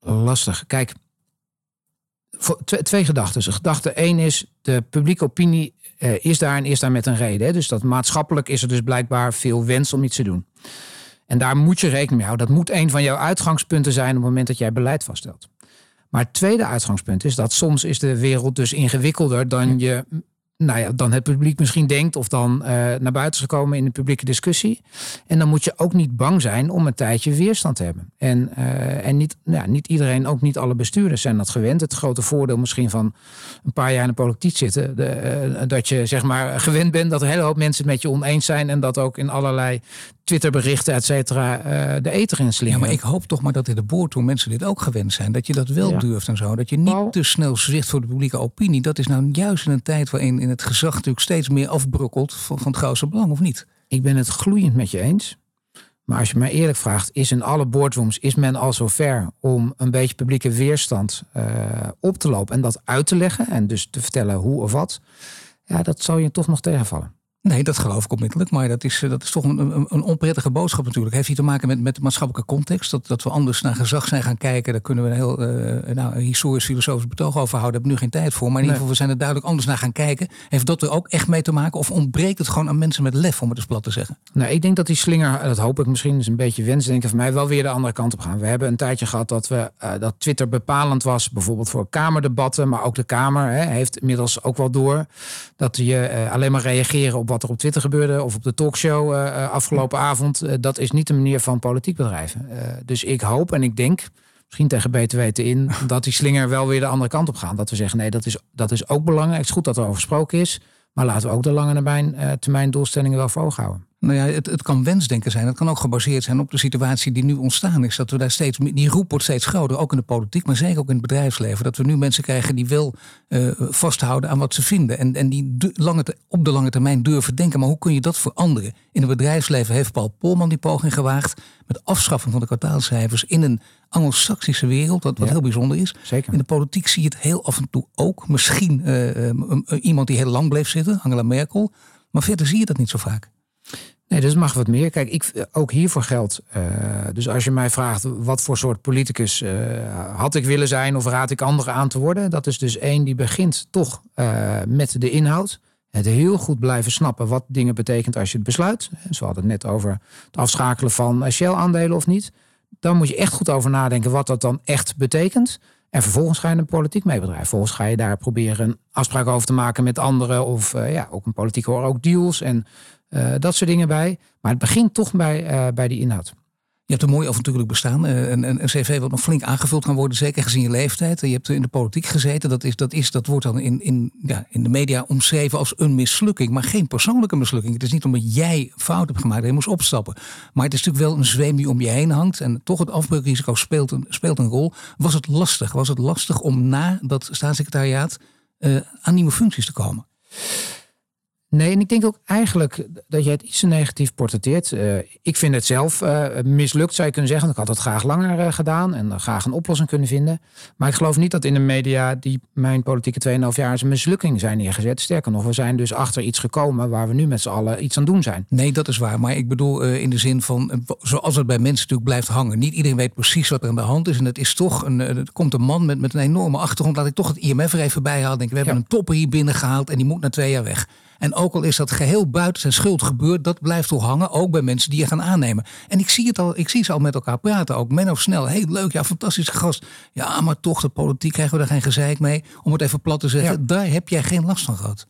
lastig. Kijk, twee, twee gedachten. Gedachte één is, de publieke opinie uh, is daar en is daar met een reden. Hè? Dus dat maatschappelijk is er dus blijkbaar veel wens om iets te doen. En daar moet je rekening mee houden. Dat moet een van jouw uitgangspunten zijn op het moment dat jij beleid vaststelt. Maar het tweede uitgangspunt is dat soms is de wereld dus ingewikkelder dan je nou ja, dan het publiek misschien denkt of dan eh, naar buiten is gekomen in de publieke discussie. En dan moet je ook niet bang zijn om een tijdje weerstand te hebben. En, uh, en niet, nou ja, niet iedereen, ook niet alle bestuurders zijn dat gewend. Het grote voordeel misschien van een paar jaar in de politiek zitten, de, uh, dat je zeg maar gewend bent dat een hele hoop mensen het met je oneens zijn en dat ook in allerlei Twitterberichten, et cetera, de eter in slingen. Ja, maar ik hoop toch maar dat in de boordroom mensen dit ook gewend zijn. Dat je dat wel ja. durft en zo. Dat je niet Nou. te snel zwicht voor de publieke opinie. Dat is nou juist in een tijd waarin in het gezag natuurlijk steeds meer afbrokkelt van, van het grootste belang, of niet? Ik ben het gloeiend met je eens. Maar als je mij eerlijk vraagt, is in alle boardrooms is men al zover om een beetje publieke weerstand uh, op te lopen en dat uit te leggen en dus te vertellen hoe of wat? Ja, dat zal je toch nog tegenvallen. Nee, dat geloof ik onmiddellijk. Maar dat is, dat is toch een, een, onprettige boodschap natuurlijk. Heeft hier te maken met, met de maatschappelijke context. Dat, dat we anders naar gezag zijn gaan kijken. Daar kunnen we een heel uh, nou, een historisch filosofisch betoog over houden. Daar heb ik nu geen tijd voor. Maar in nee. ieder geval, we zijn er duidelijk anders naar gaan kijken. Heeft dat er ook echt mee te maken? Of ontbreekt het gewoon aan mensen met lef, om het eens plat te zeggen? Nou, ik denk dat die slinger, dat hoop ik misschien, is een beetje wensdenken van mij, wel weer de andere kant op gaan. We hebben een tijdje gehad dat, we, uh, dat Twitter bepalend was. Bijvoorbeeld voor kamerdebatten. Maar ook de Kamer hè, heeft inmiddels ook wel door. Dat je uh, alleen maar reageren op wat er op Twitter gebeurt of op de talkshow uh, afgelopen avond. Uh, dat is niet de manier van politiek bedrijven. Dus ik hoop en ik denk, misschien tegen beter weten in, dat die slinger wel weer de andere kant op gaat. Dat we zeggen, nee, dat is, dat is ook belangrijk. Het is goed dat er over gesproken is. Maar laten we ook de lange termijn, termijn doelstellingen wel voor ogen houden. Nou ja, het, het kan wensdenken zijn. Het kan ook gebaseerd zijn op de situatie die nu ontstaan is. Dat we daar steeds, die roep wordt steeds groter, ook in de politiek, maar zeker ook in het bedrijfsleven. Dat we nu mensen krijgen die wel uh, vasthouden aan wat ze vinden. En, en die lange, op de lange termijn durven denken. Maar hoe kun je dat veranderen? In het bedrijfsleven heeft Paul Polman die poging gewaagd. Met afschaffing van de kwartaalcijfers in een Anglo-Saxische wereld, wat, wat ja, heel bijzonder is. Zeker. In de politiek zie je het heel af en toe ook. Misschien uh, uh, iemand die heel lang bleef zitten, Angela Merkel. Maar verder zie je dat niet zo vaak. Nee, dus mag wat meer. Kijk, ik, ook hiervoor geldt. Uh, dus als je mij vraagt wat voor soort politicus uh, had ik willen zijn of raad ik anderen aan te worden, dat is dus één die begint toch uh, met de inhoud. Het heel goed blijven snappen wat dingen betekent als je het besluit. Zo hadden het net over het afschakelen van Shell-aandelen of niet. Dan moet je echt goed over nadenken wat dat dan echt betekent. En vervolgens ga je een politiek meebedrijf. Vervolgens ga je daar proberen een afspraak over te maken met anderen. Of ja, ook een politiek hoor ook deals en uh, dat soort dingen bij. Maar het begint toch bij, uh, bij die inhoud. Je hebt een mooi avontuurlijk bestaan. Uh, een, een, een, cv wat nog flink aangevuld kan worden, zeker gezien je leeftijd. Je hebt in de politiek gezeten. Dat, is, dat, is, dat wordt dan in, in, ja, in de media omschreven als een mislukking. Maar geen persoonlijke mislukking. Het is niet omdat jij fout hebt gemaakt en je moest opstappen. Maar het is natuurlijk wel een zweem die om je heen hangt. En toch het afbreukrisico speelt een, speelt een rol. Was het lastig? Was het lastig om na dat staatssecretariaat aan nieuwe functies te komen? Nee, en ik denk ook eigenlijk dat je het iets te negatief portretteert. Uh, ik vind het zelf uh, mislukt, zou je kunnen zeggen. Ik had het graag langer uh, gedaan en graag een oplossing kunnen vinden. Maar ik geloof niet dat in de media die mijn politieke 2,5 jaar als een mislukking zijn neergezet. Sterker nog, we zijn dus achter iets gekomen waar we nu met z'n allen iets aan doen zijn. Nee, dat is waar. Maar ik bedoel in de zin van, zoals het bij mensen natuurlijk blijft hangen. Niet iedereen weet precies wat er aan de hand is. En het is toch, een, er komt een man met, met een enorme achtergrond. Laat ik toch het IMF er even bij halen. Denk, we hebben ja. een topper hier binnengehaald en die moet na twee jaar weg. En ook al is dat geheel buiten zijn schuld gebeurd, dat blijft toch hangen. Ook bij mensen die je gaan aannemen. En ik zie het al, ik zie ze al met elkaar praten. Ook Menno Snel, heel leuk, ja, fantastische gast. Ja, maar toch, de politiek krijgen we daar geen gezeik mee. Om het even plat te zeggen, ja. daar heb jij geen last van gehad.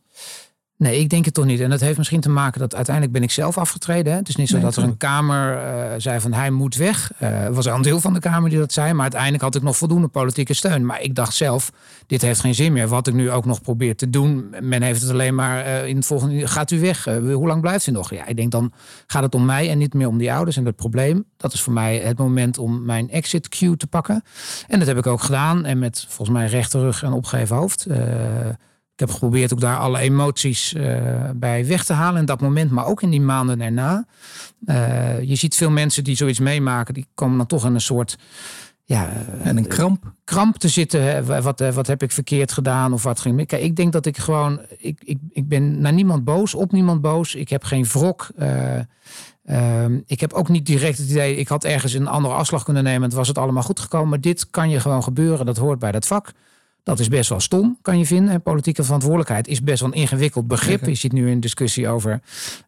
Nee, ik denk het toch niet. En dat heeft misschien te maken dat uiteindelijk ben ik zelf afgetreden. Hè? Het is niet zo nee, dat er een Kamer uh, zei van hij moet weg. Uh, er was al een deel van de Kamer die dat zei. Maar uiteindelijk had ik nog voldoende politieke steun. Maar ik dacht zelf, dit heeft geen zin meer. Wat ik nu ook nog probeer te doen. Men heeft het alleen maar uh, in het volgende... Gaat u weg? hoe lang blijft u nog? Ja, ik denk dan gaat het om mij en niet meer om die ouders. En het probleem, dat is voor mij het moment om mijn exit queue te pakken. En dat heb ik ook gedaan. En met volgens mij rechte rug en opgeheven hoofd... Ik heb geprobeerd ook daar alle emoties uh, bij weg te halen in dat moment, maar ook in die maanden daarna. Uh, je ziet veel mensen die zoiets meemaken, die komen dan toch in een soort. Ja, en een kramp. Kramp te zitten. Hè. Wat, wat heb ik verkeerd gedaan of wat ging mis? Kijk, ik denk dat ik gewoon. Ik, ik, ik ben naar niemand boos, op niemand boos. Ik heb geen wrok. Uh, ik heb ook niet direct het idee, ik had ergens een andere afslag kunnen nemen. Het was het allemaal goed gekomen. Maar dit kan je gewoon gebeuren. Dat hoort bij dat vak. Dat is best wel stom, kan je vinden. Politieke verantwoordelijkheid is best wel een ingewikkeld begrip. Je ziet nu een discussie over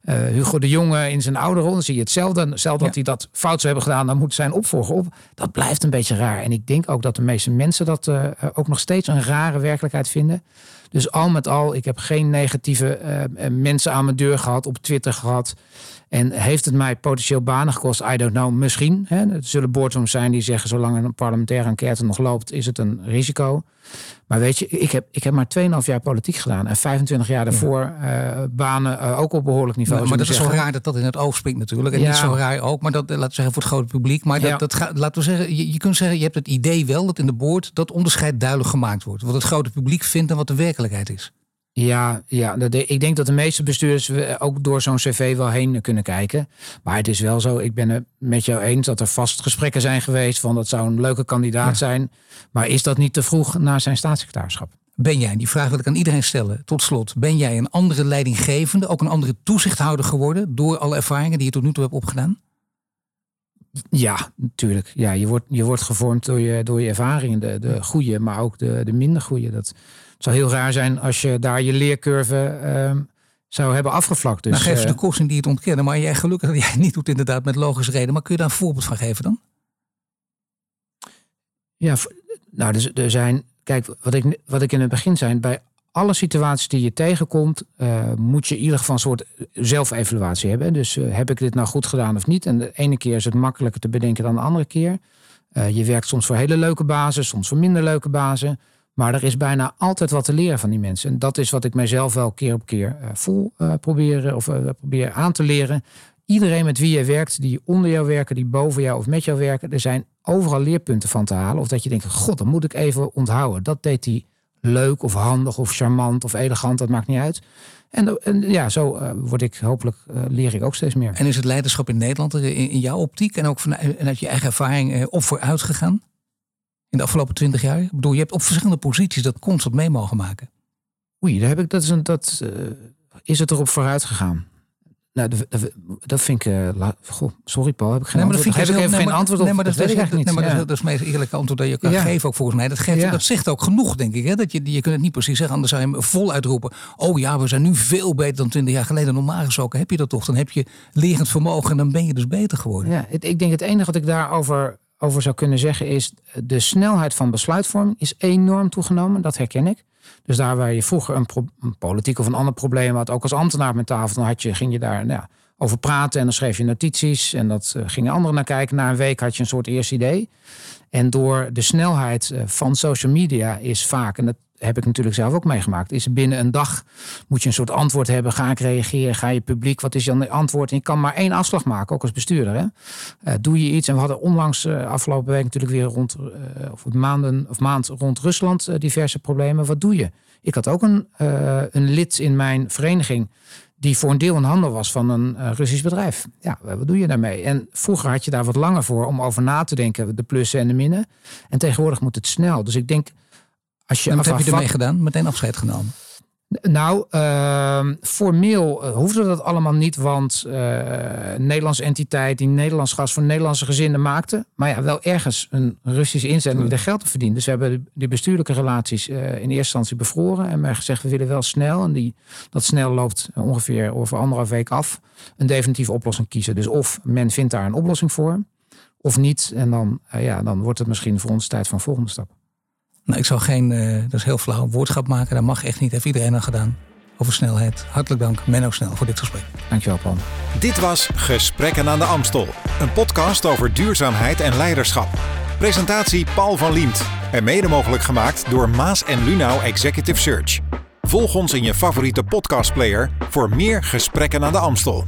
uh, Hugo de Jonge in zijn oude rol. Dan zie je hetzelfde. Stel dat ja. hij dat fout zou hebben gedaan, dan moet zijn opvolger op. Dat blijft een beetje raar. En ik denk ook dat de meeste mensen dat uh, ook nog steeds een rare werkelijkheid vinden. Dus al met al, ik heb geen negatieve uh, mensen aan mijn deur gehad, op Twitter gehad. En heeft het mij potentieel banen gekost? I don't know, misschien. Hè? Er zullen boardrooms zijn die zeggen, zolang een parlementaire enquête nog loopt, is het een risico. Maar weet je, ik heb, ik heb maar 2,5 jaar politiek gedaan. En 25 jaar daarvoor uh, banen uh, ook op behoorlijk niveau. maar dat is zo raar dat dat in het oog springt natuurlijk. En ja. niet zo raar ook, maar dat, laten we zeggen, voor het grote publiek. Maar dat, ja. dat gaat, laten we zeggen, je, je kunt zeggen, je hebt het idee wel dat in de boord dat onderscheid duidelijk gemaakt wordt. Wat het grote publiek vindt en wat de werkelijkheid is. Ja, ja, ik denk dat de meeste bestuurders ook door zo'n cv wel heen kunnen kijken. Maar het is wel zo, ik ben het met jou eens dat er vast gesprekken zijn geweest van dat zou een leuke kandidaat zijn. Maar is dat niet te vroeg na zijn staatssecretarisschap? Ben jij, die vraag wil ik aan iedereen stellen, tot slot, ben jij een andere leidinggevende, ook een andere toezichthouder geworden door alle ervaringen die je tot nu toe hebt opgedaan? Ja, natuurlijk. Ja, je, wordt, je wordt gevormd door je, door je ervaringen, de, de goede, maar ook de, de minder goede. Dat, zou heel raar zijn als je daar je leercurve uh, zou hebben afgevlakt. Dus, nou, geef ze de eh, kosten die het ontkennen. Maar jij gelukkig dat jij niet doet inderdaad met logische reden. Maar kun je daar een voorbeeld van geven dan? Ja, nou, dus, er zijn. Kijk, wat ik, wat ik in het begin zei, bij alle situaties die je tegenkomt, uh, moet je in ieder geval een soort zelfevaluatie hebben. Dus uh, heb ik dit nou goed gedaan of niet? En de ene keer is het makkelijker te bedenken dan de andere keer. Uh, je werkt soms voor hele leuke bazen, soms voor minder leuke bazen. Maar er is bijna altijd wat te leren van die mensen. En dat is wat ik mijzelf wel keer op keer uh, voel uh, proberen of uh, probeer aan te leren. Iedereen met wie je werkt, die onder jou werken, die boven jou of met jou werken, er zijn overal leerpunten van te halen. Of dat je denkt, god, dat moet ik even onthouden. Dat deed hij leuk of handig of charmant of elegant, dat maakt niet uit. En, ja, zo word ik hopelijk, leer ik ook steeds meer. En is het leiderschap in Nederland in, jouw optiek en ook vanuit je eigen ervaring op vooruit gegaan? In de afgelopen twintig jaar? Ik bedoel, je hebt op verschillende posities dat constant mee mogen maken. Oei, daar heb ik, dat is, een, dat, uh, is het erop vooruit gegaan? Nou, dat, dat vind ik. Uh, goh, sorry, Paul, heb ik geen nee, maar antwoord. Heb ik even geen antwoord op. Nee, maar dat, weet ik eigenlijk niet. Nee, maar dat, is het meest eerlijke antwoord dat je kan geven, ook volgens mij. Dat, geeft, dat zegt ook genoeg, denk ik. Hè? Dat je, je kunt het niet precies zeggen, anders zou je hem vol uitroepen. Oh ja, we zijn nu veel beter dan twintig jaar geleden. Normaal gesproken heb je dat toch? Dan heb je lerend vermogen en dan ben je dus beter geworden. Ja, ik denk het enige wat ik daarover over zou kunnen zeggen is de snelheid van besluitvorming is enorm toegenomen. Dat herken ik. Dus daar waar je vroeger een, een politiek of een ander probleem had, ook als ambtenaar met tafel, dan had je, ging je daar nou ja, over praten en dan schreef je notities en dat uh, gingen anderen naar kijken. Na een week had je een soort eerste idee. En door de snelheid eh, van social media is vaak, en dat heb ik natuurlijk zelf ook meegemaakt. Is binnen een dag moet je een soort antwoord hebben. Ga ik reageren? Ga je publiek? Wat is dan antwoord? En je kan maar één afslag maken, ook als bestuurder. Hè? Uh, doe je iets? En we hadden onlangs uh, afgelopen week natuurlijk weer rond uh, of maanden of maand rond Rusland diverse problemen. Wat doe je? Ik had ook een, een lid in mijn vereniging die voor een deel een handel was van een Russisch bedrijf. Ja, wat doe je daarmee? En vroeger had je daar wat langer voor om over na te denken, de plussen en de minnen. En tegenwoordig moet het snel. Dus ik denk, als je en wat heb je ermee gedaan? Meteen afscheid genomen? Nou, uh, formeel uh, hoefde dat allemaal niet, want uh, Nederlandse entiteit die Nederlands gas voor Nederlandse gezinnen maakte. Maar ja, wel ergens een Russische inzet die er geld te verdienen. Dus we hebben die bestuurlijke relaties uh, in eerste instantie bevroren. En we gezegd, we willen wel snel. En die, dat snel loopt ongeveer over anderhalf week af. Een definitieve oplossing kiezen. Dus of men vindt daar een oplossing voor, of niet. En dan, ja, dan wordt het misschien voor ons tijd van volgende stap. Nou, ik zou geen, uh, dat is heel flauw, woordschap maken. Dat mag echt niet. Heeft iedereen al gedaan. Over snelheid. Hartelijk dank, Menno Snel, voor dit gesprek. Dankjewel, Paul. Dit was Gesprekken aan de Amstel. Een podcast over duurzaamheid en leiderschap. Presentatie Paul van Liemt. En mede mogelijk gemaakt door Maas en Lunau Executive Search. Volg ons in je favoriete podcastplayer voor meer Gesprekken aan de Amstel.